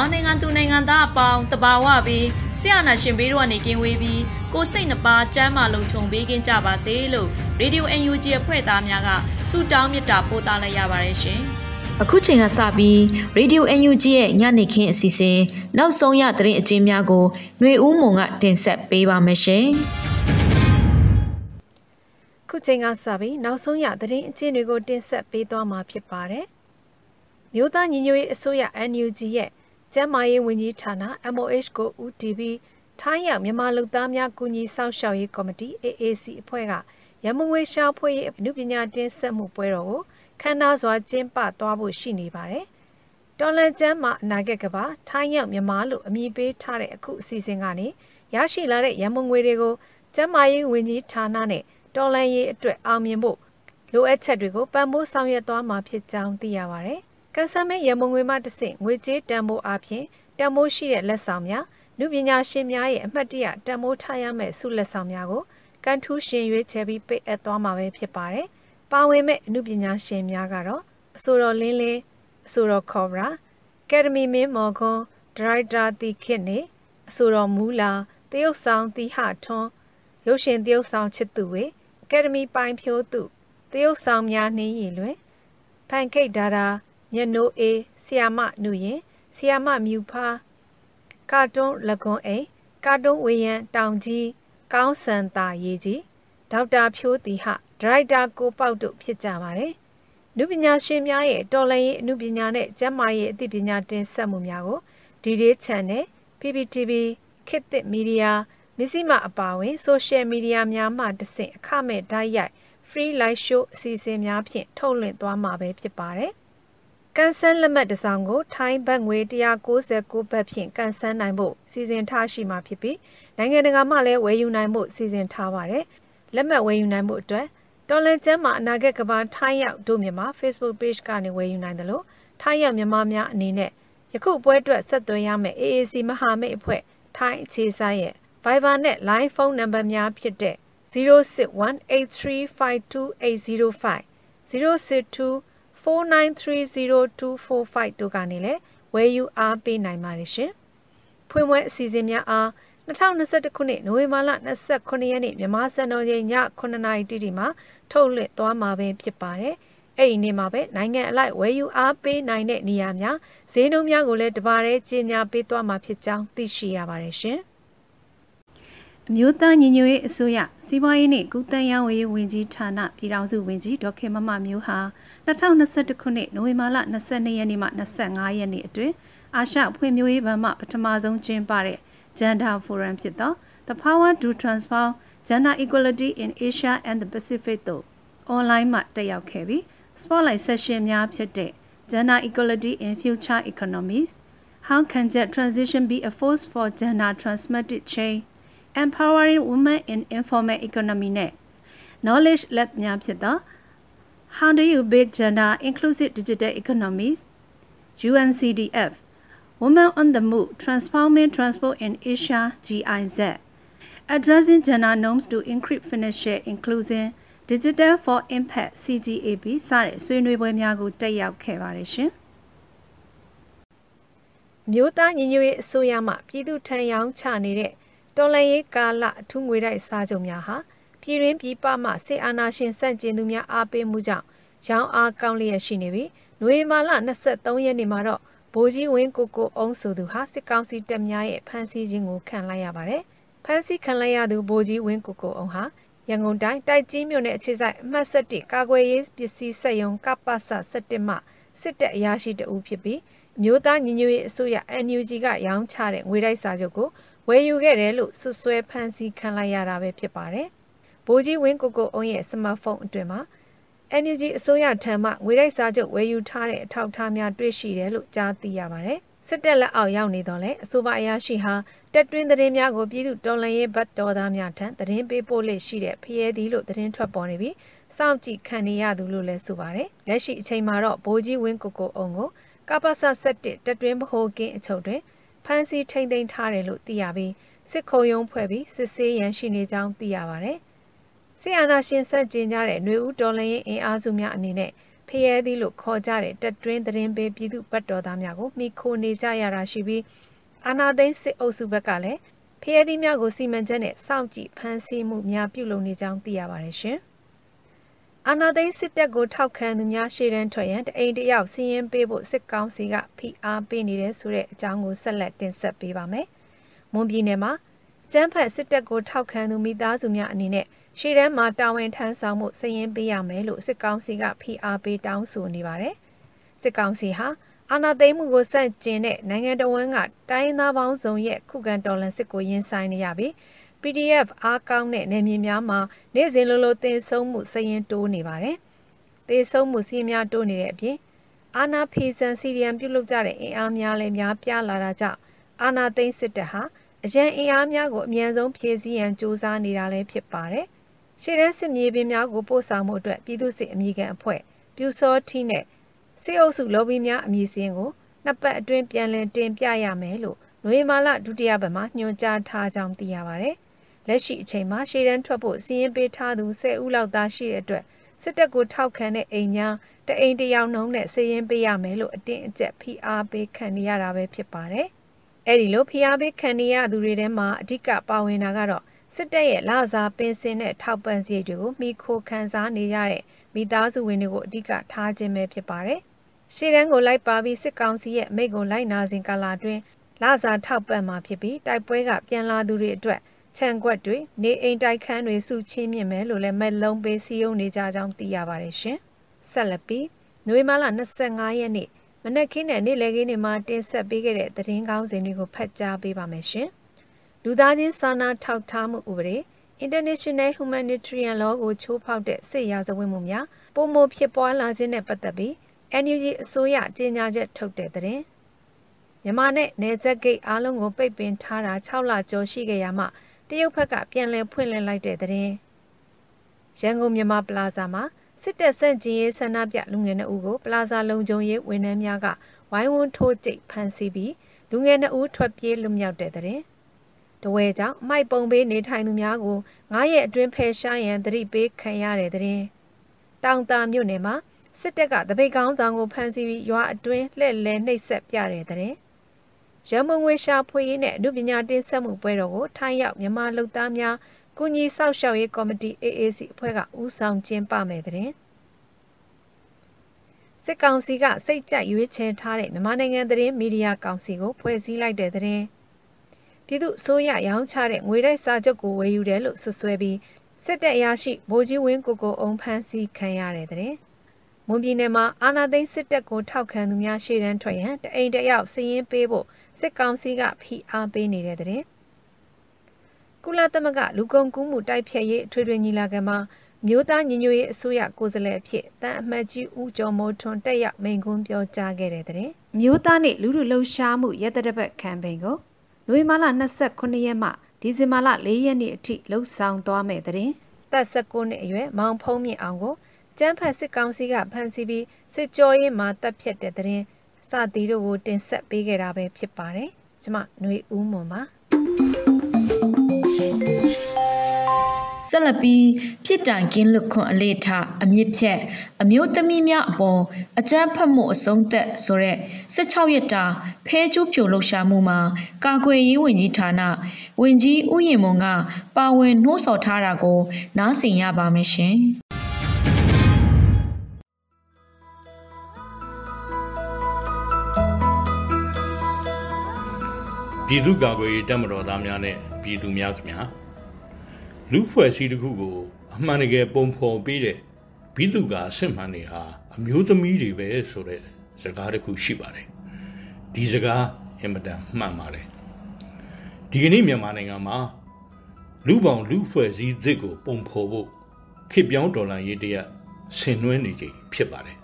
မြန်မာနိုင်ငံသူနိုင်ငံသားအပေါင်းတဘာဝပြီးဆရာနာရှင်ဘေးတို့ကနေကင်းဝေးပြီးကိုစိတ်နှပါစမ်းမလုံးခြုံပေးကင်းကြပါစေလို့ရေဒီယို UNG အဖွဲ့သားများကဆုတောင်းမေတ္တာပို့သလိုက်ရပါတယ်ရှင်။အခုချိန်ကစပြီး Radio UNG ရဲ့ညနေခင်းအစီအစဉ်နောက်ဆုံးရသတင်းအကျဉ်းများကိုຫນွေဦးမုံကတင်ဆက်ပေးပါမယ်ရှင်။ခုချိန်ကစပြီးနောက်ဆုံးရသတင်းအကျဉ်းတွေကိုတင်ဆက်ပေးသွားမှာဖြစ်ပါတယ်။မြို့သားညီညွတ်ရေးအစိုးရ NUG ရဲ့ ကျန်းမာရေးဝန်ကြီးဌာန MOH ကိုဦးတည်ပြီးထိုင်းရောက်မြန်မာလူသားများကူညီဆောင်ရှောက်ရေးကော်မတီ AAC အဖွဲ့ကရမငွေရှာဖွေရေးအမှုပညာတင်ဆက်မှုပွဲတော်ကိုခမ်းနားစွာကျင်းပသွားဖို့ရှိနေပါတယ်။တော်လန်ကျမ်းမှာအနာဂတ်ကပါထိုင်းရောက်မြန်မာလို့အမည်ပေးထားတဲ့အခုအစီအစဉ်ကနေရရှိလာတဲ့ရမငွေတွေကိုကျန်းမာရေးဝန်ကြီးဌာနနဲ့တော်လန်ရေးအတွက်အောင်မြင်ဖို့လိုအပ်ချက်တွေကိုပံ့ပိုးဆောင်ရွက်သွားမှာဖြစ်ကြောင်းသိရပါတယ်။ ကန်ဆယ်မဲရမငွေမှတစ်ဆင့်ငွေကြေးတန်ဖိုးအပြင်တန်ဖိုးရှိတဲ့လက်ဆောင်များလူပညာရှင်များရဲ့အမှတ်တရတန်ဖိုးထားရမယ့်ဆုလက်ဆောင်များကိုကန်ထူးရှင်ရွေးချယ်ပြီးပေးအပ်သွားမှာပဲဖြစ်ပါတယ်။ပါဝင်မဲ့အမှုပညာရှင်များကတော့အဆိုတော်လင်းလင်းအဆိုတော်ခေါ်ရာကယ်ဒမီမင်းမော်ကွန်ဒရိုက်တာတီခစ်နေအဆိုတော်မူလာတရုတ်ဆောင်တီဟထွန်းရုပ်ရှင်တရုတ်ဆောင်ချစ်သူဝေအကယ်ဒမီပိုင်ဖြိုးသူတရုတ်ဆောင်များနှင်းရည်လွင်ဖန်ခိတ်ဒါတာ ညနိုးအေးဆီယာမနုရင်ဆီယာမမြူဖာကာတွန်းလကွန်အိမ်ကာတွန်းဝေယံတောင်ကြီးကောင်းစံတာရေးကြီးဒေါက်တာဖြိုးတီဟဒရိုက်တာကိုပေါက်တို့ဖြစ်ကြပါတယ်။နုပညာရှင်များရဲ့တော်လှန်ရေးအနုပညာနဲ့ကျန်းမာရေးအသိပညာတင်ဆက်မှုများကို DD Channel, PPTV, ခေတ်သစ်မီဒီယာမစ္စည်းမအပါအဝင် social media များမှတဆင့်အခမဲ့ဓာတ်ရိုက် free live show အစီအစဉ်များဖြင့်ထုတ်လွှင့်သွားမှာပဲဖြစ်ပါတယ်။ ကန်ဆန်းလက်မှတ်တစ်စောင်ကိုထိုင်းဘတ်ငွေ169ဘတ်ဖြင့်ကန်ဆန်းနိုင်ဖို့စီစဉ်ထားရှိမှာဖြစ်ပြီးနိုင်ငံတကာမှလည်းဝယ်ယူနိုင်ဖို့စီစဉ်ထားပါတယ်။လက်မှတ်ဝယ်ယူနိုင်မှုအတွက်တော်လန်ကျမ်းမှာအနာဂတ်ကဘာထိုင်းရောက်ဒုမြန်မာ Facebook page ကနေဝယ်ယူနိုင်တယ်လို့ထိုင်းရောက်မြန်မာများအနေနဲ့ယခုပွဲအတွက်ဆက်သွယ်ရမယ့် AAC မဟာမိတ်အဖွဲ့ထိုင်းအခြေဆိုင်ရဲ့ Viber နဲ့ Line ဖုန်းနံပါတ်များဖြစ်တဲ့0618352805 06249302245တို့ကနေလည်းဝယ်ယူအားပေးနိုင်ပါတယ်ရှင်။ဖွင့်ပွဲအစီအစဉ်များအား2021ခုနှစ်နိုဝင်ဘာလ29ရက်နေ့မြန်မာစံတော်ချိန်ည9:00နာရီတိတိမှာထုတ်လွှင့်သွားမှာပဲဖြစ်ပါတယ်။အဲ့ဒီနေ့မှာပဲနိုင်ငံအလိုက်ဝယ်ယူအားပေးနိုင်တဲ့နေရာများဈေးနှုန်းများကိုလည်းတပါးတည်းကြီးညာပေးသွားမှာဖြစ်ကြောင်းသိရှိရပါတယ်ရှင်။ အမျိုးသားညီညွတ်ရေးအစိုးရစီးပွားရေးနှင့်ကုသရေးဝန်ကြီးဝန်ကြီးဌာနပြည်ထောင်စုဝန်ကြီးဒေါက်ခင်မမမျိုးဟာ2021ခုနှစ်နိုဝင်ဘာလ22ရက်နေ့မှ25ရက်နေ့အတွင်းအာရှဖွံ့ဖြိုးရေးဘဏ်မှပထမဆုံးကျင်းပတဲ့ Gender Forum ဖြစ်သော The Power to Transform Gender Equality in Asia and the Pacific တို့ online မှာတက်ရောက်ခဲ့ပြီး spotlight session များဖြစ်တဲ့ Gender Equality in Future Economies How can gender transition be a force for gender transmitted change Empowering Women in Informal Economy နဲ့ Knowledge Lab များဖြစ်သော How do you build gender inclusive digital economies UNCDF Women on the Move Transforming Transport in Asia GIZ Addressing Gender Norms to Increase Financial Inclusion Digital for Impact CGAP စတဲ့ဆွေးနွေးပွဲများကိုတက်ရောက်ခဲ့ပါတယ်ရှင်။မြို့သားညီညွတ်ရေးအစိုးရမှပြည်သူထံရောင်းချနေတဲ့ တော်လှန်ရေးကာလအထူးငွေတိုက်စာချုပ်များဟာပြည်ရင်းပြည်ပမှစေအာနာရှင်စန့်ကျင်သူများအားပေးမှုကြောင့်ရောင်းအားကောင်းလျက်ရှိနေပြီးနွေမာလ23ရက်နေ့မှာတော့ဗိုလ်ကြီးဝင်းကိုကိုအုံးဆိုသူဟာစစ်ကောင်စီတပ်များရဲ့ဖမ်းဆီးခြင်းကိုခံလိုက်ရပါတယ်။ဖမ်းဆီးခံလိုက်ရသူဗိုလ်ကြီးဝင်းကိုကိုအုံးဟာရန်ကုန်တိုင်းတိုက်ကြီးမြို့နယ်အခြေစိုက်အမှတ်7ကာကွယ်ရေးပစ္စည်းစက်ရုံကပ္ပစ17မှစစ်တပ်အရာရှိတဦးဖြစ်ပြီး မျိုးသားညီညွတ်ရေးအစိုးရ NUG ကရောင်းချတဲ့ငွေတိုက်စာချုပ်ကိုဝယ်ယူခဲ့တယ်လို့ဆွဆွဲဖမ်းဆီးခံလိုက်ရတာပဲဖြစ်ပါတယ်။ဗိုလ်ကြီးဝင်းကိုကိုအုံးရဲ့စမတ်ဖုန်းအတွင်မှာ NUG အစိုးရထံမှငွေတိုက်စာချုပ်ဝယ်ယူထားတဲ့အထောက်အထားများတွေ့ရှိတယ်လို့ကြားသိရပါတယ်။စစ်တပ်လက်အောက်ရောက်နေတော့လဲအဆိုပါအရာရှိဟာတက်တွင်းသတင်းများကိုပြည်သူတော်လှန်ရေးဘတ်တော်သားများထံသတင်းပေးပို့လက်ရှိတဲ့ဖျဲသည်လို့သတင်းထွက်ပေါ်နေပြီးစောင့်ကြည့်ခံနေရသူလို့လည်းဆိုပါတယ်။လက်ရှိအချိန်မှာတော့ဘိုးကြီးဝင်းကိုကိုအုံကို ကပ္ပစ7တက်တွင်းဗဟိုကင်းအချုပ်တွင်ဖမ်းဆီးထိန်သိမ်းထားတယ်လို့သိရပြီးစစ်ခုံရုံးဖွဲ့ပြီးစစ်ဆေးရန်ရှိနေကြောင်းသိရပါတယ်။ဆီယနာရှင်ဆက်ကျင်ကြတဲ့ຫນွေဦးတော်လရင်အင်အားစုများအနေနဲ့ဖျဲသည်လို့ခေါ်ကြတဲ့တက်တွင်းသတင်းပေးပြည်သူ့ပတ်တော်သားများကိုမိခိုနေကြရတာရှိပြီးအာနာသိန်းစစ်အုပ်စုဘက်ကလည်းဖျဲသည်များကိုစီမံချက်နဲ့စောင့်ကြည့်ဖမ်းဆီးမှုများပြုလုပ်နေကြောင်းသိရပါတယ်ရှင်။ အာနာသိန်းစစ်တပ်ကိုထောက်ခံသူများရှေ့တန်းထွက်ရန်တအိမ်တယောက်စီးရင်ပေးဖို့စစ်ကောင်စီကဖိအားပေးနေတဲ့ဆိုတဲ့အကြောင်းကိုဆက်လက်တင်ဆက်ပေးပါမယ်။မွန်ပြည်နယ်မှာကျန်းဖက်စစ်တပ်ကိုထောက်ခံသူမိသားစုများအနေနဲ့ရှေ့တန်းမှာတာဝန်ထမ်းဆောင်မှုစည်ရင်ပေးရမယ်လို့စစ်ကောင်စီကဖိအားပေးတောင်းဆိုနေပါတယ်။စစ်ကောင်စီဟာအာဏာသိမ်းမှုကိုစန့်ကျင်တဲ့နိုင်ငံတော်ဝန်ကတိုင်းသားပေါင်းစုံရဲ့ခုခံတော်လှန်စစ်ကိုရင်ဆိုင်နေရပြီး PDF အားကောင်းတဲ့နယ်မြေများမှာနေ့စဉ်လိုလိုတင်ဆုံးမှုစရင်တိုးနေပါတယ်။တင်ဆုံးမှုစီးများတိုးနေတဲ့အပြင်အာနာဖီဆန်စီရီယံပြုတ်လုကြတဲ့အင်အားများလည်းများပြားလာတာကြောင့်အာနာသိန်းစစ်တပ်ဟာအရန်အင်အားများကိုအမြန်ဆုံးဖြည့်ဆည်းရန်စ조사နေတာလည်းဖြစ်ပါတယ်။ရှေ့တန်းစစ်မြေပြင်များကိုပို့ဆောင်မှုအတွက်ပြည်သူ့စစ်အမိခံအဖွဲ့ပြူစောထီနဲ့စစ်အုပ်စုလော်ဘီများအမည်စင်းကိုနှစ်ပတ်အတွင်းပြန်လည်တင်ပြရမယ်လို့နွေမာလဒုတိယပတ်မှာညွှန်ကြားထားကြောင်းသိရပါဗျ။ လက်ရှိအချိန်မှာရှေ့တန်းထွက်ဖို့စီးရင်ပေးထားသူ10ဦးလောက်သာရှိတဲ့အတွက်စစ်တပ်ကိုထောက်ခံတဲ့အိမ်များတအိမ်တယောက်နှုံးနဲ့စီးရင်ပေးရမယ်လို့အတင်းအကျပ်ဖိအားပေးခံနေရတာပဲဖြစ်ပါတယ်။အဲ့ဒီလိုဖိအားပေးခံနေရသူတွေထဲမှာအဓိကပါဝင်တာကတော့စစ်တပ်ရဲ့လစာပင်စင်တဲ့ထောက်ပံ့စရိတ်တွေကိုမိခိုခန်းစားနေရတဲ့မိသားစုဝင်တွေကိုအဓိကထားခြင်းပဲဖြစ်ပါတယ်။ရှေ့တန်းကိုလိုက်ပါပြီးစစ်ကောင်စီရဲ့မိတ်ကိုလိုက်နာစဉ်ကာလအတွင်းလစာထောက်ပံ့မှာဖြစ်ပြီးတိုက်ပွဲကပြန်လာသူတွေအတွက် ခြံကွက်တွေနေအိမ်တိုက်ခန်းတွေစုချင်းမြင့်မယ်လို့လည်းမဲ့လုံးပေးစီယုံနေကြကြောင်းသိရပါတယ်ရှင်။ဆက်လက်ပြီးနွေမာလာ25ရက်နေ့မနက်ခင်းနဲ့နေ့လယ်ခင်းတွေမှာတင်ဆက်ပေးခဲ့တဲ့သတင်းကောင်းစင်တွေကိုဖတ်ကြားပေးပါမယ်ရှင်။လူသားချင်းစာနာထောက်ထားမှုဥပဒေ International Humanitarian Law ကိုချိုးဖောက်တဲ့စစ်ရာဇဝတ်မှုများပုံမဖြစ်ပွားလာခြင်းနဲ့ပတ်သက်ပြီး NUG အစိုးရကြေညာချက်ထုတ်တဲ့သတင်းမြန်မာနဲ့နယ်စပ်ဂိတ်အားလုံးကိုပိတ်ပင်ထားတာ6လကျော်ရှိခဲ့ရမှ တရုတ်ဘက်ကပြန်လည်ဖွင့်လှစ်လိုက်တဲ့သတင်းရန်ကုန်မြန်မာပလာဇာမှာစစ်တပ်ဆန့်ကျင်ရေးဆန္ဒပြလူငယ်နှုတ်ကိုပလာဇာလုံခြုံရေးဝန်ထမ်းများကဝိုင်းဝန်းထိုးကျိတ်ဖမ်းဆီးပြီးလူငယ်နှုတ်ထွက်ပြေးလွတ်မြောက်တဲ့သတင်းတဝဲကြောင့်အမိုက်ပုံပေးနေထိုင်သူများကိုငားရက်အတွင်းဖယ်ရှားရန်တတိပေးခံရတဲ့သတင်းတောင်တာမြို့နယ်မှာစစ်တပ်ကတပိတ်ကောင်းဆောင်ကိုဖမ်းဆီးပြီးရွာအတွင်းလှည့်လည်နှိပ်စက်ပြတဲ့တဲ့ ရမုံငွေရှာဖွေရေးနဲ့အမှုပညာတင်ဆက်မှုပွဲတော်ကိုထိုင်းရောက်မြန်မာလူသားများကုညီဆောက်ရှောက်ရေးကော်မတီ AAC အဖွဲ့ကဦးဆောင်ကျင်းပမယ်တဲ့စစ်ကောင်စီကစိတ်ကြိုက်ရွေးချယ်ထားတဲ့မြန်မာနိုင်ငံသတင်းမီဒီယာကောင်စီကိုဖွဲ့စည်းလိုက်တဲ့တဲ့ပြည်သူအစိုးရရောင်းချတဲ့ငွေတိုက်စာချုပ်ကိုဝယ်ယူတယ်လို့ဆွဆွဲပြီးစစ်တပ်အရာရှိဗိုလ်ကြီးဝင်းကိုကိုအုံဖမ်းဆီးခံရတဲ့တဲ့မွန်ပြည်နယ်မှာအာဏာသိမ်းစစ်တပ်ကိုထောက်ခံသူများရှေ့တန်းထွက်ရန်တအိမ်တယောက်စည်ရင်ပေးဖို့ စစ်ကောင်စီကဖိအားပေးနေတဲ့တဲ့ကုလသမဂ္ဂလူကုန်ကူးမှုတိုက်ဖျက်ရေးအထွေထွေညီလာခံမှာမျိုးသားညီညွတ်ရေးအစိုးရကိုယ်စားလှယ်အဖြစ်တန်အမတ်ကြီးဦးကျော်မိုးထွန်းတက်ရောက်မိန့်ခွန်းပြောကြားခဲ့တဲ့တဲ့မျိုးသားနေ့လူလူလှုပ်ရှားမှုရက်တရပတ်ကမ်ပိန်းကိုနိုဝင်ဘာလ29ရက်မှဒီဇင်ဘာလ4ရက်နေ့အထိလှုပ်ဆောင်သွားမယ်တဲ့တက်16နှစ်အရွယ်မောင်ဖုံးမြင့်အောင်ကိုကျန်းဖတ်စစ်ကောင်စီကဖမ်းဆီးပြီးစစ်ကြောရေးမှာတပ်ဖြတ်တဲ့တဲ့ စသည်တို့ကိုတင်ဆက်ပေးခဲ့တာပဲဖြစ်ပါတယ်။ကျမຫນွေဦးမွန်ပါဆက်လက်ပြီးဖြစ်တိုင်ကင်းလွတ်ခွန်အလေးထားအမြင့်ဖြတ်အမျိုးသမီးများအပေါ်အကြမ်းဖက်မှုအဆုံးသက်ဆိုတဲ့16ရက်တာဖဲကျူးဖြိုလှုပ်ရှားမှုမှာကာကွယ်ရေးဝန်ကြီးဌာနဝန်ကြီးဦးရင်မွန်ကပါဝင်နှိုးဆော်ထားတာကိုနားဆင်ရပါမယ်ရှင် ပြည်သူ့ကာကွယ်ရေးတပ်မတော်သားများနဲ့ပြည်သူများခင်ဗျာလူဖွဲ့စည်းတစ်ခုကိုအမှန်တကယ်ပုံဖော်ပေးတဲ့ဘိသုကာအစစ်မှန်တွေဟာအမျိုးသမီးတွေပဲဆိုတဲ့စကားတစ်ခုရှိပါတယ်ဒီစကားအင်မတန်မှန်ပါတယ်ဒီကနေ့မြန်မာနိုင်ငံမှာလူပေါင်းလူဖွဲ့စည်းသစ်ကိုပုံဖော်ဖို့ခေပြောင်းဒေါ်လာရေးတရဆင်နွှဲနေချိန်ဖြစ်ပါတယ်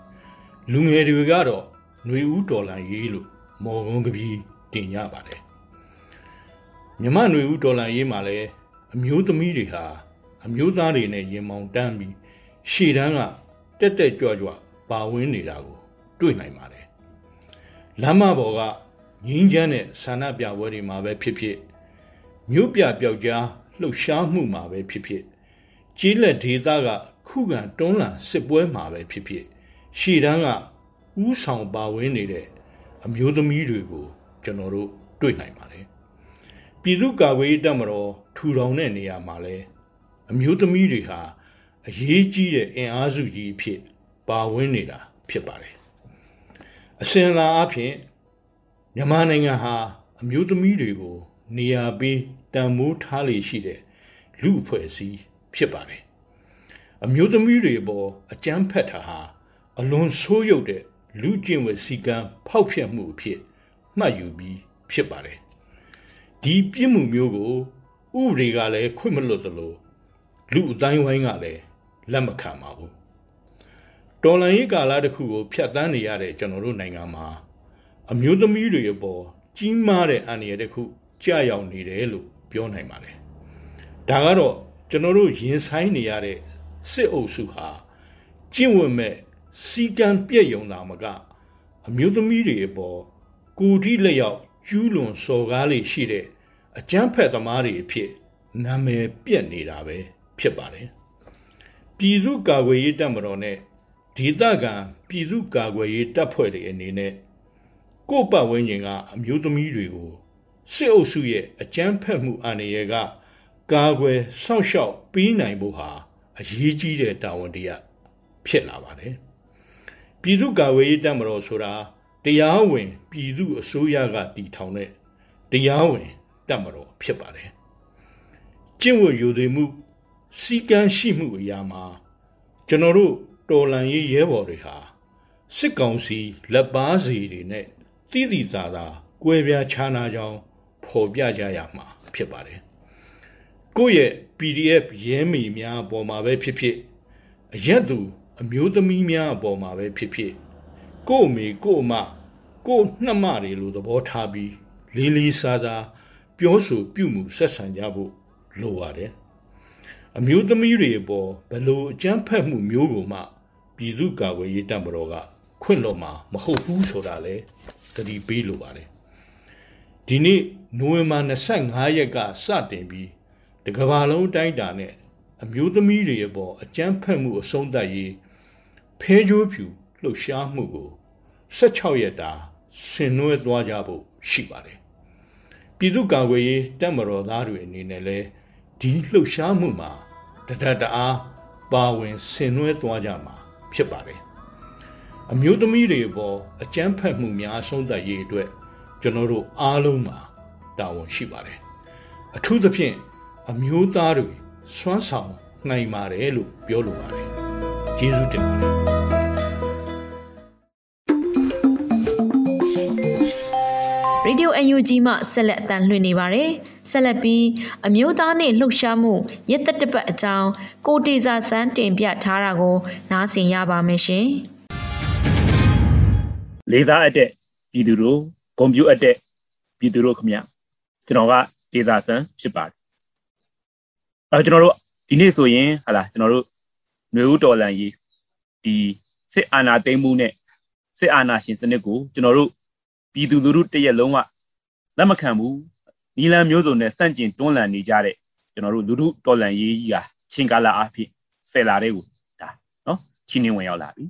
လူငယ်တွေကတော့ຫນွေဦးဒေါ်လာရေးလို့မော်ကုန်းကပြီးတင်ကြပါတယ် မြမຫນွေဦးဒေါ်လာရေးမှာလည်းအမျိုးသမီးတွေဟာအမျိုးသားတွေနဲ့ရင်မောင်တန်းပြီးရှေ့တန်းကတက်တက်ကြွကြွပါဝင်နေတာကို တွေ့နိုင်ပါတယ်လမ်းမပေါ်ကငင်းချမ်းတဲ့ဆန္ဒပြပွဲတွေမှာပဲဖြစ်ဖြစ်မြို့ပြပျောက်ကြားလှုပ်ရှားမှုမှာပဲဖြစ်ဖြစ်ကျေးလက်ဒေသကခုခံတွန်းလှန်စစ်ပွဲမှာပဲဖြစ်ဖြစ်ရှေ့တန်းကဥဆောင်ပါဝင်နေတဲ့အမျိုးသမီးတွေကို ကျွန်တော်တို့တွေ့နိုင်ပါတယ် ပြည်သူ့ကာကွယ်ရေးတပ်မတော်ထူထောင်တဲ့နေရာမှာလဲအမျိုးသမီးတွေဟာအရေးကြီးတဲ့အင်အားစုကြီးအဖြစ်ပါဝင်နေတာဖြစ်ပါတယ်အစဉ်လာအဖြစ်မြန်မာနိုင်ငံဟာအမျိုးသမီးတွေကို နေရာပေးတန်မိုးထားလေရှိတဲ့လူအဖွဲ့အစည်းဖြစ်ပါတယ်အမျိုးသမီးတွေပေါ်အကြမ်းဖက်တာဟာအလွန်ဆိုးရုပ်တဲ့လူကျင့်ဝတ်စည်းကမ်းဖောက်ဖျက်မှုအဖြစ်မှတ်ယူပြီးဖြစ်ပါတယ် ဒီပြစ်မှုမျိုးကိုဥပဒေကလည်းခွင့်မလွတ်သလိုလူအတိုင်းဝိုင်းကလည်းလက်မခံပါဘူးတော်လန်ရေးကာလတစ်ခုကိုဖျက်ဆီးနေရတဲ့ကျွန်တော်တို့နိုင်ငံမှာအမျိုးသမီးတွေအပေါ်ကြီးမားတဲ့အန္တရာယ်တစ်ခုကြာရောက်နေတယ်လို့ပြောနိုင်ပါတယ်ဒါကတော့ကျွန်တော်တို့ရင်ဆိုင်နေရတဲ့စစ်အုပ်စုဟာကျင့်ဝတ်မဲ့စီကံပြည့်ယုံတာမကအမျိုးသမီးတွေအပေါ်ကိုတိလက်ရောက်ကျူးလွန်စော်ကားလေးရှိတဲ့ အကျန်းဖက်သမားတွေအဖြစ်နာမည်ပြက်နေတာပဲဖြစ်ပါတယ်ပြည်သူ့ကာကွယ်ရေးတပ်မတော်နဲ့ဒေသခံပြည်သူ့ကာကွယ်ရေးတပ်ဖွဲ့တွေအနေနဲ့ကိုယ့်ပတ်ဝန်းကျင်ကအမျိုးသမီးတွေကိုစစ်အုပ်စုရဲ့အကြမ်းဖက်မှုအန္တရာယ်ကကာကွယ်စောင့်ရှောက်ပေးနိုင်ဖို့ဟာအရေးကြီးတဲ့တာဝန်တရားဖြစ်လာပါတယ်ပြည်သူ့ကာကွယ်ရေးတပ်မတော်ဆိုတာတရားဝင် ပြည်သူအစိုးရကတည်ထောင်တဲ့တရားဝင် တပ်မတော်ဖြစ်ပါတယ်ကျင့်ဝတ်ယူသည်မှုစီကံရှိမှုအရာမှာကျွန်တော်တို့တော်လန်ရေးရဲဘော်တွေဟာစစ်ကောင်စီလက်ပါစီတွေနဲ့သိသိသာသာကွဲပြားခြားနာကြောင်းဖော်ပြကြရမှာဖြစ်ပါတယ်ကိုယ့်ရဲ့ PDF ရဲမီများအပေါ်မှာပဲဖြစ်ဖြစ်အရက်သူအမျိုးသမီးများအပေါ်မှာပဲဖြစ်ဖြစ်ကို့အမေကို့အမကို့နှမတွေလိုသဘောထားပြီးလေးလေးစားစား ပြောဆိုပြုမှုဆက်ဆံကြဖို့လိုပါတယ်အမျိုးသမီးတွေအပေါ်ဘလို့အကြမ်းဖက်မှုမျိုးကိုမှပြည်သူ့ကာကွယ်ရေးတပ်မတော်ကခွင့်လွှတ်မှာမဟုတ်ဘူးဆိုတာလဲတတိပေးလိုပါတယ်ဒီနေ့နိုဝင်ဘာ25ရက်ကစတင်ပြီးတကဘာလုံးတိုင်းတာနဲ့အမျိုးသမီးတွေအပေါ်အကြမ်းဖက်မှုအဆုံးသတ်ရေးဖဲကြိုးဖြူလှုပ်ရှားမှုကို16ရက်တာဆင်နွှဲသွားကြဖို့ရှိပါတယ် ပြည်သူ့ကာကွယ်ရေးတပ်မတော်သားတွေအနေနဲ့လည်းဒီလှုပ်ရှားမှုမှာတဒတအားပါဝင်ဆင်နွှဲသွားကြမှာဖြစ်ပါတယ်အမျိုးသမီးတွေအပေါ်အကြမ်းဖက်မှုများအဆုံးသတ်ရေးအတွက်ကျွန်တော်တို့အားလုံးမှာတာဝန်ရှိပါတယ်အထူးသဖြင့်အမျိုးသားတွေစွမ်းဆောင်နိုင်ပါတယ်လို့ပြောလိုပါတယ်ကျေးဇူးတင်ပါတယ် ဒီယို UNG မှဆက်လက်အတန်လှည့်နေပါတယ်။ဆက်လက်ပြီးအမျိုးသားနှင့်လှုပ်ရှားမှုရက်သက်တပတ်အကြောင်းကိုတေစာစမ်းတင်ပြထားတာကို နားဆင်ရပါမယ်ရှင်။လေးစားအပ်တဲ့ပြည်သူတို့ဂုံပြူအပ်တဲ့ပြည်သူတို့ခမကျွန်တော်ကတေစာစမ်းဖြစ်ပါတယ်။အဲကျွန်တော်တို့ဒီနေ့ဆိုရင်ဟာလာကျွန်တော်တို့မျိုးဦးတော်လန်ကြီးဒီစစ်အာဏာသိမ်းမှုနဲ့စစ်အာဏာရှင်စနစ်ကိုကျွန်တော်တို့ ပြည်သူလူထုတရက်လုံးကလက်မခံဘူးနီလန်မျိုးစုံနဲ့စန့်ကျင်တွန်းလှန်နေကြတဲ့ကျွန်တော်တို့လူထုတော်လှန်ရေးကြီးဟာချင်းကာလာအဖြစ်ဆယ်လာတဲ့ကိုဒါနော်ချင်းနေဝင်ရောက်လာပြီ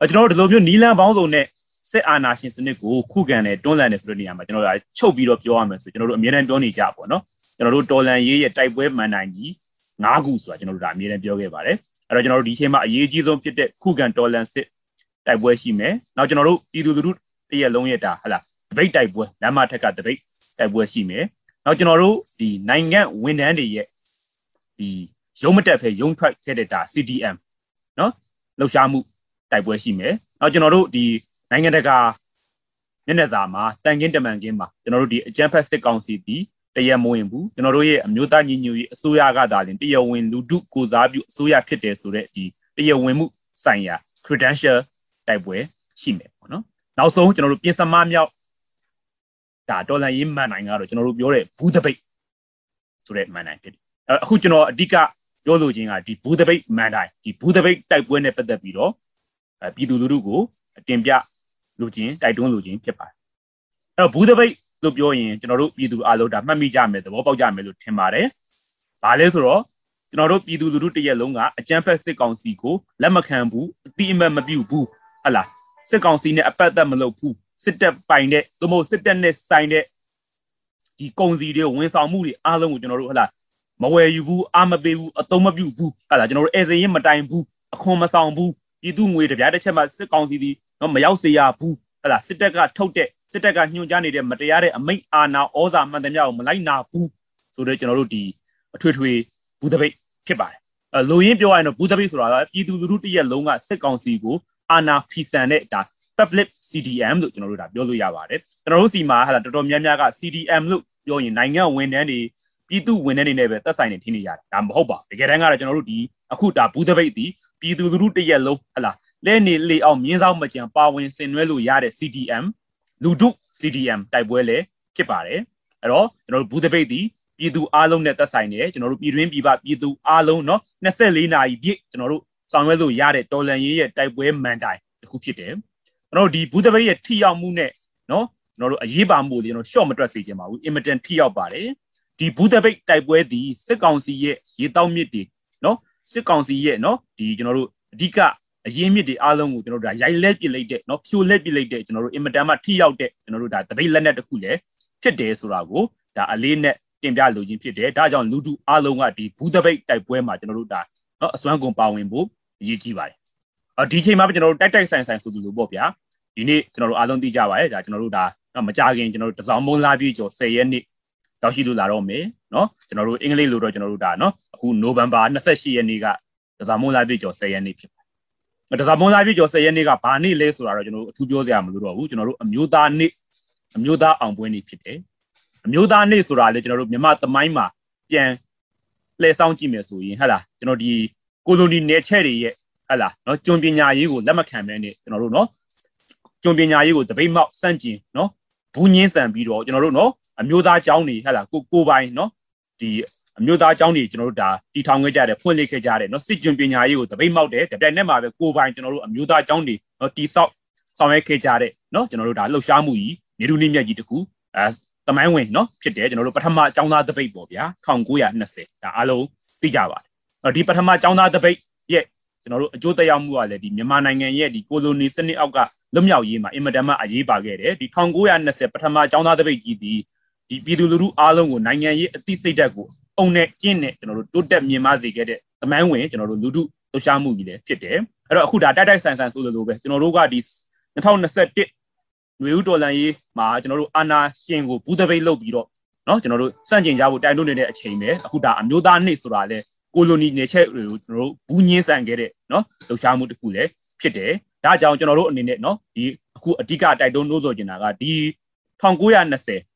အဲကျွန်တော်တို့ဒီလိုမျိုးနီလန်ပေါင်းစုံနဲ့စစ်အာဏာရှင်စနစ်ကိုခုခံတယ်တွန်းလှန်တယ်ဆိုတဲ့နေရာမှာကျွန်တော်တို့ချုပ်ပြီးတော့ပြောရမယ်ဆိုကျွန်တော်တို့အမြဲတမ်းပြောနေကြပေါ့နော်ကျွန်တော်တို့တော်လန်ရေးရဲ့တိုက်ပွဲမှန်နိုင်ကြီး၅ခုဆိုတာကျွန်တော်တို့ဒါအမြဲတမ်းပြောခဲ့ပါတယ်အဲ့တော့ကျွန်တော်တို့ဒီအချိန်မှာအရေးကြီးဆုံးဖြစ်တဲ့ခုခံတော်လန်စစ်တိုက်ပွဲရှိမယ်နောက်ကျွန်တော်တို့ပြည်သူလူထု တရက်လုံးရဲ့ဒါဟလာဒပိတ်တိုက်ပွဲလမ်းမထက်ကဒပိတ်တိုက်ပွဲရှိမယ်နောက်ကျွန်တော်တို့ဒီနိုင်ငံဝန်ထမ်းတွေရဲ့ဒီရုံးမတက်ဖဲရုံးထွက်ခဲ့တဲ့ဒါ CDM နော်လှုပ်ရှားမှုတိုက်ပွဲရှိမယ်နောက်ကျွန်တော်တို့ဒီနိုင်ငံတကာမျက်နှာစာမှာတန်ကင်းတမန်ကင်းမှာကျွန်တော်တို့ဒီအကြမ်းဖက်စစ်ကောင်စီတီတရားမဝင်ဘူးကျွန်တော်တို့ရဲ့အမျိုးသားညီညွတ်ရေးအစိုးရကသာလျှင်တရားဝင်လူထုကိုစားပြုအစိုးရဖြစ်တယ်ဆိုတဲ့ဒီတရားဝင်မှုဆိုင်ရာ credential တိုက်ပွဲရှိမယ်ပေါ့နော် နောက်ဆုံးကျွန်တော်တို့ပြင်စမမြောက်ဒါဒေါ်လာရေးမှန်နိုင်ကတော့ကျွန်တော်တို့ပြောတဲ့ဘူးတပိတ်ဆိုတဲ့မှန်နိုင်ဖြစ်တယ်အခုကျွန်တော်အဓိကပြောလိုချင်ကဒီဘူးတပိတ်မှန်တိုင်းဒီဘူးတပိတ်တိုက်ပွဲနဲ့ပတ်သက်ပြီးတော့ပြည်သူလူထုကိုတင်ပြလိုချင်တိုက်တွန်းလိုချင်ဖြစ်ပါတယ်အဲ့တော့ဘူးတပိတ်လို့ပြောရင်ကျွန်တော်တို့ပြည်သူအားလုံးဒါမှတ်မိကြမယ်သဘောပေါက်ကြမယ်လို့ထင်ပါတယ်။ဘာလဲဆိုတော့ကျွန်တော်တို့ပြည်သူလူထုတရက်လုံးကအကြမ်းဖက်စစ်ကောင်စီကိုလက်မခံဘူးအတိအမတ်မပြုဘူးဟလာ စစ်ကောင်စီနဲ့အပတ်သက်မလုပ်ဘူးစစ်တပ်ပိုင်တဲ့သို့မဟုတ်စစ်တပ်နဲ့ဆိုင်တဲ့ဒီကုန်စီတွေဝန်ဆောင်မှုတွေအားလုံးကိုကျွန်တော်တို့ဟလာမဝယ်ယူဘူးအာမပေးဘူးအသုံးမပြုဘူးဟလာကျွန်တော်တို့အဲစရင်မတိုင်ဘူးအခွန်မဆောင်ဘူးပြည်သူငွေတပြားတစ်ချက်မှစစ်ကောင်စီဒီတော့မရောက်စေရဘူးဟလာစစ်တပ်ကထုတ်တဲ့စစ်တပ်ကညှို့ကြားနေတဲ့မတရားတဲ့အမိန့်အာဏာဩဇာမှန်သမျှကိုမလိုက်နာဘူးဆိုတော့ကျွန်တော်တို့ဒီအထွေထွေဘူးတပိတ်ဖြစ်ပါတယ်အဲလိုရင်းပြောရရင်တော့ဘူးတပိတ်ဆိုတာကပြည်သူလူထုတရက်လုံးကစစ်ကောင်စီကို အာဏာဖီဆန်တဲ့ဒါ public CDM လို့ကျွန်တော်တို့ဒါပြောလို့ရပါတယ်ကျွန်တော်တို့စီမှာဟာတော်တော်များများက CDM လို့ပြောရင်နိုင်ငံဝန်ထမ်းတွေပြည်သူဝန်ထမ်းတွေနဲ့ပဲသက်ဆိုင်နေထင်နေရတယ်ဒါမဟုတ်ပါဘူးတကယ်တမ်းကတော့ကျွန်တော်တို့ဒီအခုဒါဘူးတပိတ်ဒီပြည်သူလူထုတရက်လုံးဟလာလဲနေလေအောင်မြင်းဆောင်မကြံပါဝင်ဆင်နွှဲလို့ရတဲ့ CDM လူဒု CDM တိုက်ပွဲလည်းဖြစ်ပါတယ်အဲ့တော့ကျွန်တော်တို့ဘူးတပိတ်ဒီပြည်သူအားလုံးနဲ့သက်ဆိုင်တယ်ကျွန်တော်တို့ပြည်တွင်းပြည်ပပြည်သူအားလုံးเนาะ24နာရီပြည့်ကျွန်တော်တို့ ဆောင်ရွက်လို့ရတဲ့တော်လန်ရေးရဲ့တိုက်ပွဲမန်တိုင်တစ်ခုဖြစ်တယ်ကျွန်တော်တို့ဒီဘူးသပိတ်ရဲ့ထိရောက်မှုနဲ့နော်ကျွန်တော်တို့အရေးပါမှုတွေကျွန်တော် short မတွက်စေချင်ပါဘူး immediate ထိရောက်ပါတယ်ဒီဘူးသပိတ်တိုက်ပွဲဒီစစ်ကောင်စီရဲ့ရေတောက်မြစ်တွေနော်စစ်ကောင်စီရဲ့နော်ဒီကျွန်တော်တို့အဓိကအရင်းမြစ်တွေအားလုံးကိုကျွန်တော်တို့ဒါရိုက်လက်ပစ်လိုက်တဲ့နော်ဖြိုလက်ပစ်လိုက်တဲ့ကျွန်တော်တို့ immediate မှာထိရောက်တဲ့ကျွန်တော်တို့ဒါသပိတ်လက်နက်တစ်ခုလည်းဖြစ်တယ်ဆိုတာကိုဒါအလေးနဲ့တင်ပြလိုခြင်းဖြစ်တယ်ဒါကြောင့်လူတူအားလုံးကဒီဘူးသပိတ်တိုက်ပွဲမှာကျွန်တော်တို့ဒါနော်အစွမ်းကုန်ပါဝင်ဖို့ အရေးကြီးပါတယ်။အဲဒီချိန်မှာပဲကျွန်တော်တို့တိုက်တိုက်ဆိုင်ဆိုင်ဆိုသူလိုပေါ့ဗျာ။ဒီနေ့ကျွန်တော်တို့အားလုံးသိကြပါတယ်။ဒါကျွန်တော်တို့ဒါမကြခင်ကျွန်တော်တို့တစောင်းမုံးလာပြည့်ကျော်10ရက်နေ့ရောက်ရှိလို့လာတော့မယ်နော်။ကျွန်တော်တို့အင်္ဂလိပ်လိုတော့ကျွန်တော်တို့ဒါနော်အခုနိုဗ ెంబ ာ28ရက်နေ့ကတစောင်းမုံးလာပြည့်ကျော်10ရက်နေ့ဖြစ်ပါတယ်။တစောင်းမုံးလာပြည့်ကျော်10ရက်နေ့ကဘာနေ့လဲဆိုတာတော့ကျွန်တော်တို့အထူးပြောစရာမလိုတော့ဘူး။ကျွန်တော်တို့အမျိုးသားနေ့အမျိုးသားအောင်ပွဲနေ့ဖြစ်တယ်။အမျိုးသားနေ့ဆိုတာလေကျွန်တော်တို့မြန်မာသမိုင်းမှာပြန်လှည့်ဆောင်ကြည့်မယ်ဆိုရင်ဟဲ့လားကျွန်တော်ဒီ ကိုလိုနီနယ်ချဲ့တွေရဲ့ဟလာနော်ကျွန်ပညာရေးကိုလက်မခံဘဲနဲ့ကျွန်တော်တို့နော်ကျွန်ပညာရေးကိုတပိတ်မောက်စန့်ကျင်နော်ဘူးညင်းဆန်ပြီးတော့ကျွန်တော်တို့နော်အမျိုးသားကျောင်းတွေဟလာကိုကိုပိုင်နော်ဒီအမျိုးသားကျောင်းတွေကျွန်တော်တို့ဒါတီထောင်ခဲ့ကြတယ်ဖွင့်လှစ်ခဲ့ကြတယ်နော်စစ်ကျွန်ပညာရေးကိုတပိတ်မောက်တယ်တပြိုင်နက်မှာပဲကိုပိုင်ကျွန်တော်တို့အမျိုးသားကျောင်းတွေနော်တီဆောက်ဆောင်ရွက်ခဲ့ကြတဲ့နော်ကျွန်တော်တို့ဒါလှုပ်ရှားမှုကြီးနေဒူးနေမြက်ကြီးတကူအဲတမိုင်းဝင်နော်ဖြစ်တယ်ကျွန်တော်တို့ပထမအကြောင်းသားတပိတ်ပေါ့ဗျာ1920ဒါအားလုံးသိကြပါတယ် ဒီပထမအကြောင်းသားတပိတ်ရဲ့ကျွန်တော်တို့အကျိုးသက်ရောက်မှုကလည်းဒီမြန်မာနိုင်ငံရဲ့ဒီကိုလိုနီစနစ်အောက်ကလွတ်မြောက်ရေးမှာအင်မတန်မှအရေးပါခဲ့တယ်ဒီ1920ပထမအကြောင်းသားတပိတ်ကြီးဒီဒီပြည်သူလူထုအားလုံးကိုနိုင်ငံရေးအသိစိတ်ဓာတ်ကိုအုံနဲ့ကျင့်နဲ့ကျွန်တော်တို့တိုးတက်မြင်မစေခဲ့တဲ့သမိုင်းဝင်ကျွန်တော်တို့လူထုလှုပ်ရှားမှုကြီးလည်းဖြစ်တယ်အဲ့တော့အခုဒါတိုက်တိုက်ဆိုင်ဆိုင်ဆိုလိုပဲကျွန်တော်တို့ကဒီ2021နွေဦးတော်လန်ရေးမှာကျွန်တော်တို့အာနာရှင်ကိုဘူးတပိတ်လုပ်ပြီးတော့เนาะကျွန်တော်တို့စန့်ကျင်ကြဖို့တိုင်တွန်းနေတဲ့အချိန်ပဲအခုဒါအမျိုးသားနှိပ်ဆိုတာလဲ ကိုလိုနီနေချက်တွေကိုကျွန်တော်တို့ဘူးညင်းဆန်ခဲ့တဲ့เนาะလှုပ်ရှားမှုတစ်ခုလည်းဖြစ်တယ်ဒါကြောင့်ကျွန်တော်တို့အနေနဲ့เนาะဒီအခုအဓိကတိုက်တွန်းလို့ဆိုချင်တာကဒီ1920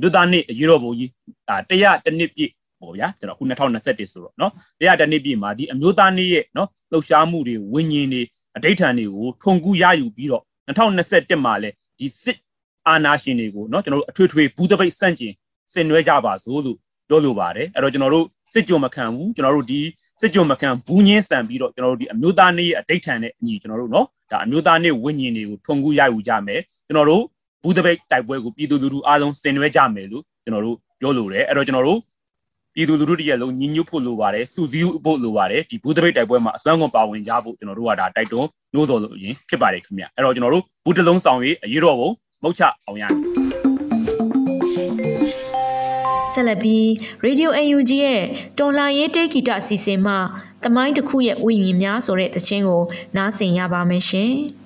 မြို့သားနှစ်အရေးတော်ပုံကြီးဒါ100တနှစ်ပြည့်ပေါ့ဗျာကျွန်တော်အခု2021ဆိုတော့เนาะ100တနှစ်ပြည့်မှာဒီအမျိုးသားနေ့ရဲ့เนาะလှုပ်ရှားမှုတွေဝิญဉ်တွေအဋိဌာန်တွေကိုထုံကူးရယူပြီးတော့2021မှာလဲဒီစစ်အာဏာရှင်တွေကိုเนาะကျွန်တော်တို့အထွေထွေဘူးတပိတ်စန့်ကျင်ဆင်နွှဲကြပါစို့လို့ပြောလိုပါတယ်အဲ့တော့ကျွန်တော်တို့ စစ်ကြုံမခံဘူးကျွန်တော်တို့ဒီစစ်ကြုံမခံဘူးညင်းဆန်ပြီးတော့ကျွန်တော်တို့ဒီအမျိုးသားနေ့ရဲ့အတိတ်ထန်နဲ့အညီကျွန်တော်တို့နော်ဒါအမျိုးသားနေ့ဝိညာဉ်တွေကိုထွန်ကူးရယူကြမယ်ကျွန်တော်တို့ဘူးတပိတ်တိုက်ပွဲကိုပြည်သူလူထုအားလုံးဆင်နွှဲကြမယ်လို့ကျွန်တော်တို့ပြောလိုတယ်အဲ့တော့ကျွန်တော်တို့ပြည်သူလူထုတရက်လုံးညီညွတ်ဖို့လိုပါတယ်စုစည်းဖို့လိုပါတယ်ဒီဘူးတပိတ်တိုက်ပွဲမှာအစွမ်းကုန်ပါဝင်ရဖို့ကျွန်တော်တို့ကဒါတိုက်တွန်းနှိုးဆော်လို့အရင်ဖြစ်ပါတယ်ခင်ဗျအဲ့တော့ကျွန်တော်တို့ဘူးတလုံးဆောင်ရေးအရေးတော်ပုံမုတ်ချအောင်ရမယ် ဆက်လက်ပြီး Radio UNG ရဲ့တော်လာရေးတိတ်ဂီတအစီအစဉ်မှတမိုင်းတစ်ခုရဲ့ဝိညာဉ်များဆိုတဲ့သချင်းကိုနားဆင်ရပါမယ်ရှင်။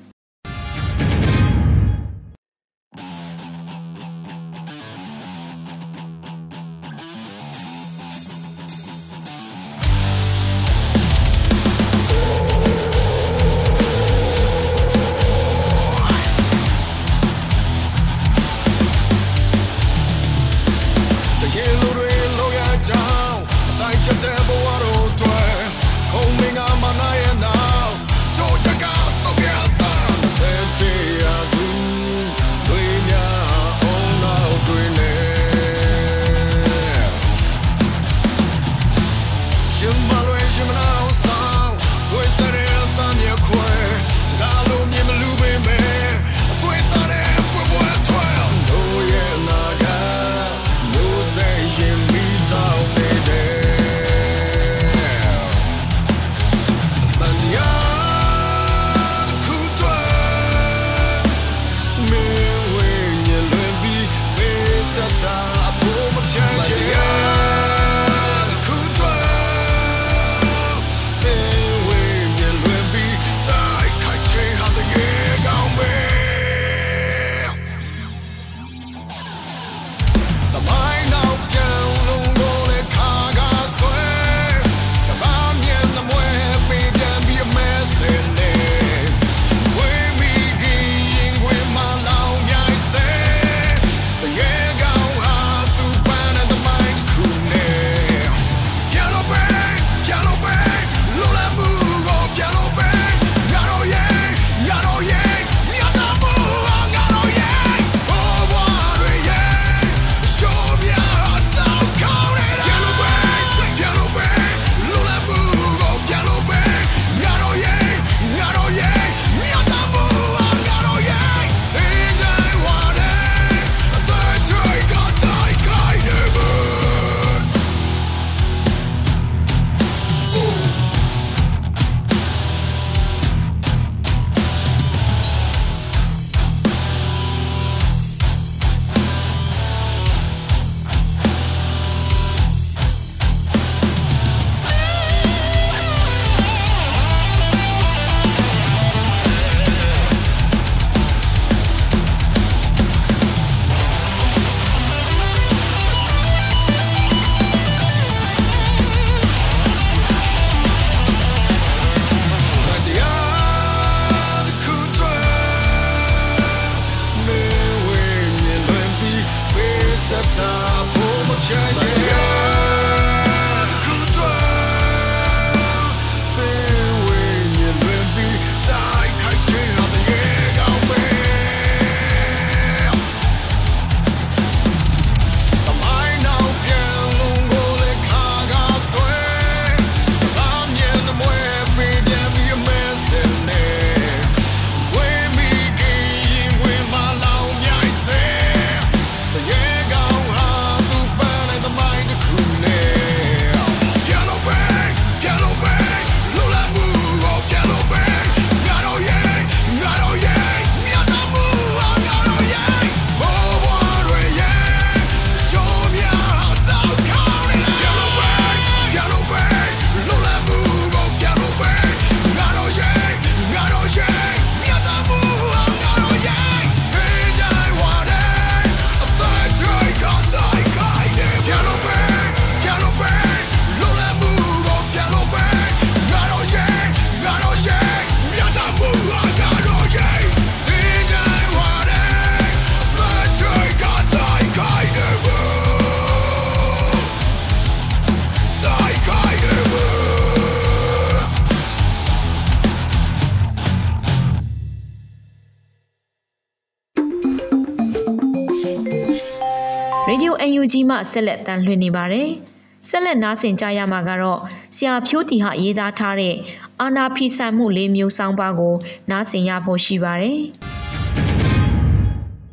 ကြီးမှဆက်လက်တန်လှည့်နေပါတယ်။ဆက်လက်နားဆင်ကြရမှာကတော့ဆရာဖြိုးတီဟာရေးသားထားတဲ့အာနာဖီဆန်မှုလေးမျိုးဆောင်ပါကို နားဆင်ရဖို့ရှိပါတယ်။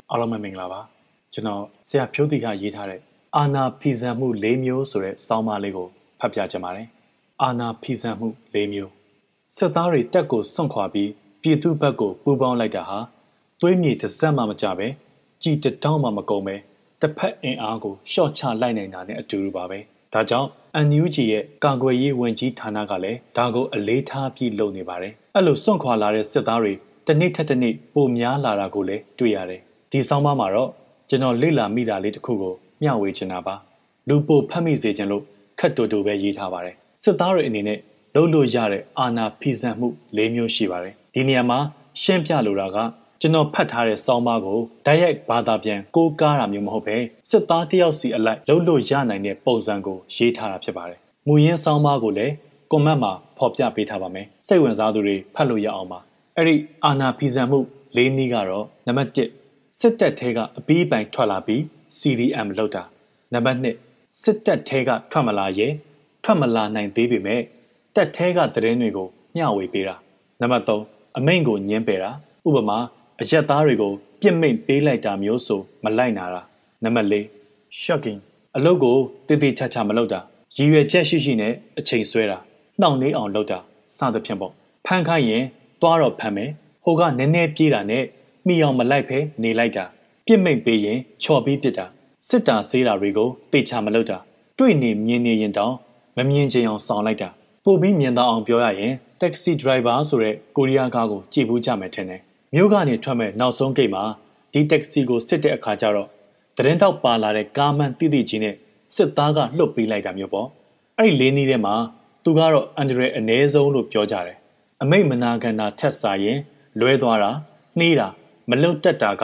အားလုံးပဲမင်္ဂလာပါ။ကျွန်တော်ဆရာဖြိုးတီဟာရေးထားတဲ့အာနာဖီဆန်မှု၄မျိုးဆိုတဲ့စောင်းပါးလေးကိုဖတ်ပြချင်ပါတယ်။အာနာဖီဆန်မှု၄မျိုးစစ်သားတွေတက်ကိုစွန့်ခွာပြီးပြည်သူဘက်ကိုပူးပေါင်းလိုက်တာဟာသွေးမြေတစ်စက်မှမကြပဲကြည်တတောင်းမှမကုန်ပဲ တစ်ဖက်အင်အားကိုရှော့ချလိုက်နိုင်တာနဲ့အတူတူပါပဲ။ဒါကြောင့် NUG ရဲ့ကာကွယ်ရေးဝန်ကြီးဌာနကလည်းဒါကိုအလေးထားပြီးလုပ်နေပါတယ်။အဲ့လိုစွန့်ခွာလာတဲ့စစ်သားတွေတစ်နေ့ထက်တစ်နေ့ပိုများလာတာကိုလည်းတွေ့ရတယ်။ဒီဆောင်းပါးမှာတော့ကျွန်တော်လေ့လာမိတာလေးတစ်ခုကိုမျှဝေချင်တာပါလူပိုဖတ်မိစေခြင်းလို့ခက်တူတူပဲရေးထားပါတယ်စစ်သားတွေအနေနဲ့လုပ်လို့ရတဲ့အာဏာဖီဆန်မှု၄မျိုးရှိပါတယ်ဒီနေရာမှာရှင်းပြလိုတာက ကျွန်တော်ဖတ်ထားတဲ့စောင်းပါးကိုဓာတ်ရိုက်ဘာသာပြန်ကိုးကားတာမျိုးမဟုတ်ပဲစစ်သားတယောက်စီအလိုက်လုပ်လို့ရနိုင်တဲ့ပုံစံကိုရေးထားတာဖြစ်ပါတယ်မူရင်းစောင်းပါးကိုလည်းကွန်မန့်မှာဖော်ပြပေးထားပါမယ်စိတ်ဝင်စားသူတွေဖတ်လို့ရအောင်ပါအဲ့ဒီအာဏာဖီဆန်မှု၄နည်းကတော့နံပါတ်1စစ်တပ်ထဲကအပီးပိုင်ထွက်လာပြီး CDM လောက်တာနံပါတ်2စစ်တပ်ထဲကထွက်မလာရဲထွက်မလာနိုင်သေးပေမဲ့တပ်ထဲကသတင်းတွေကိုမျှဝေပေးတာနံပါတ်3အမိန့်ကိုညှင်းပယ်တာဥပမာ အရက်သားတွေကိုပြစ်မိတ်ပေးလိုက်တာမျိုးဆိုမလိုက်နာတာနံပါတ်4 shocking အလုပ်ကိုတည်တည်ချာချာမလုပ်တာရည်ရွယ်ချက်ရှိရှိနဲ့အချိန်ဆွဲတာနှောင့်နှေးအောင်လုပ်တာစသဖြင့်ပေါ့ဖန်ခိုင်းရင်သွားတော့ဖမ်းမယ်ဟိုကနည်းနည်းပြေးတာနဲ့မိအောင်မလိုက်ဖဲနေလိုက်တာပြစ်မိတ်ပေးရင်ချော်ပြီးပြစ်တာစစ်တာဆေးတာတွေကိုတေချာမလုပ်တာတွေ့နေမြင်နေရင်တောင်မမြင်ချင်အောင်ဆောင်လိုက်တာပို့ပြီးမြင်တော့အောင်ပြောရရင် taxi driver ဆိုတဲ့ကိုရီးယားကားကိုကြည့်ဘူးကြမယ်ထင်တယ် မြို့ကနေထွက်မဲ့နောက်ဆုံးဂိတ်မှာဒီ taxi ကိုစစ်တဲ့အခါကျတော့တရင်တောက်ပါလာတဲ့ကားမန်တိတိကြီးနဲ့စစ်သားကလှုပ်ပေးလိုက်တာမျိုးပေါ့အဲ့ဒီလေးနည်းထဲမှာသူကတော့အန်ဒရယ်အ ਨੇ ဆုံးလို့ပြောကြတယ်အမိတ်မနာကန်တာထက်စားရင် လွဲသွားတာနှေးတာမလုံတက်တာက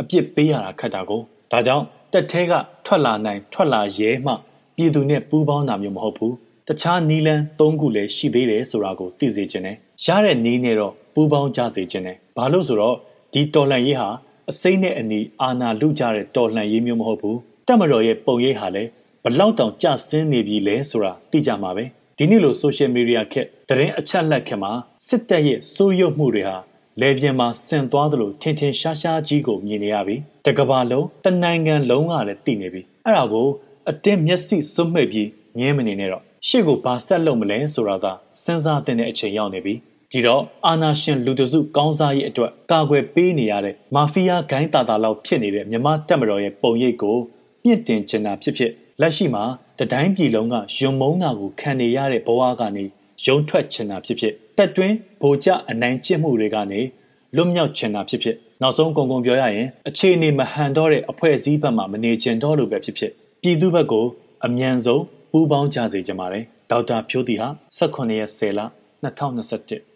အပြစ်ပေးရတာခက်တာကိုဒါကြောင့်တက်သေးကထွက်လာနိုင်ထွက်လာရဲမှပြည်သူနဲ့ပူးပေါင်းတာမျိုးမဟုတ်ဘူးတခြားနီလန်း၃ခုလည်းရှိသေးတယ်ဆိုတာကိုသိစေခြင်းနဲ့ရတဲ့နီးနဲ့တော့ ပူးပေါင်းကြစေခြင်းနဲ့ဘာလို့ဆိုတော့ဒီတော်လှန်ရေးဟာအစိမ့်နဲ့အနီအာနာလူကြတဲ့တော်လှန်ရေးမျိုးမဟုတ်ဘူးတက်မတော်ရဲ့ပုံရိပ်ဟာလည်းဘလောက်တောင်ကြဆင်းနေပြီလဲဆိုတာသိကြမှာပဲဒီနေ့လိုဆိုရှယ်မီဒီယာခက်တရင်အချက်လက်ခက်မှာစစ်တပ်ရဲ့စိုးရုပ်မှုတွေဟာလေပြင်းမှာဆင်သွားသလိုထင်ထင်ရှားရှားကြီးကိုမြင်နေရပြီတကဘာလုံးတနိုင်ငံလုံးကလည်းသိနေပြီအဲ့ဒါကိုအတင်းမျက်စိစွတ်မှိတ်ပြီးငင်းမနေနဲ့တော့ရှေ့ကိုဘာဆက်လုပ်မလဲဆိုတာကစဉ်းစားတဲ့အချိန်ရောက်နေပြီ ဒီတော့အာနာရှင်လူတစုကောင်းစားရေးအတွက်ကာကွယ်ပေးနေရတဲ့မာဖီးယားဂိုင်းတာတာလောက်ဖြစ်နေတဲ့မြမတက်မတော်ရဲ့ပုံရိပ်ကိုမြင့်တင်ချင်တာဖြစ်ဖြစ်လက်ရှိမှာတတိုင်းပြည်လုံးကယွံမုံတာကိုခံနေရတဲ့ဘဝကနေရုံထွက်ချင်တာဖြစ်ဖြစ်တက်တွင်းဗိုလ်ကျအနိုင်ကျင့်မှုတွေကနေလွတ်မြောက်ချင်တာဖြစ်ဖြစ်နောက်ဆုံးကုံကုံပြောရရင်အခြေအနေမဟန်တော့တဲ့အဖွဲ့အစည်းဘက်မှမနေချင်တော့လို့ပဲဖြစ်ဖြစ်ပြည်သူဘက်ကိုအမြန်ဆုံးပူးပေါင်းကြစေချင်ပါတယ်ဒေါက်တာဖြိုးတီဟာ18ရက်10လ2021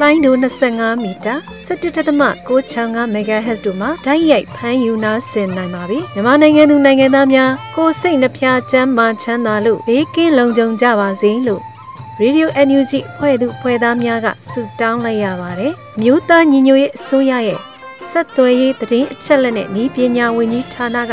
လိုင်းဒို25မီတာ17.665 MHz တို့မှာဓာတ်ရိုက်ဖမ်းယူနာဆင်နိုင်ပါပြီမြန်မာနိုင်ငံသူနိုင်ငံသားများကိုစိတ်နှဖျားချမ်းမာချမ်းသာလို့ဘေးကင်းလုံခြုံကြပါစေလို့ Radio NUG ဖွဲ့သူဖွဲ့သားများကဆုတောင်းလိုက်ရပါတယ်မြို့သားညီညွတ်ရေးအစိုးရရဲ့ဆက်သွယ်ရေးသတင်းအချက်အလက်နဲ့ဤပညာဝန်ကြီးဌာနက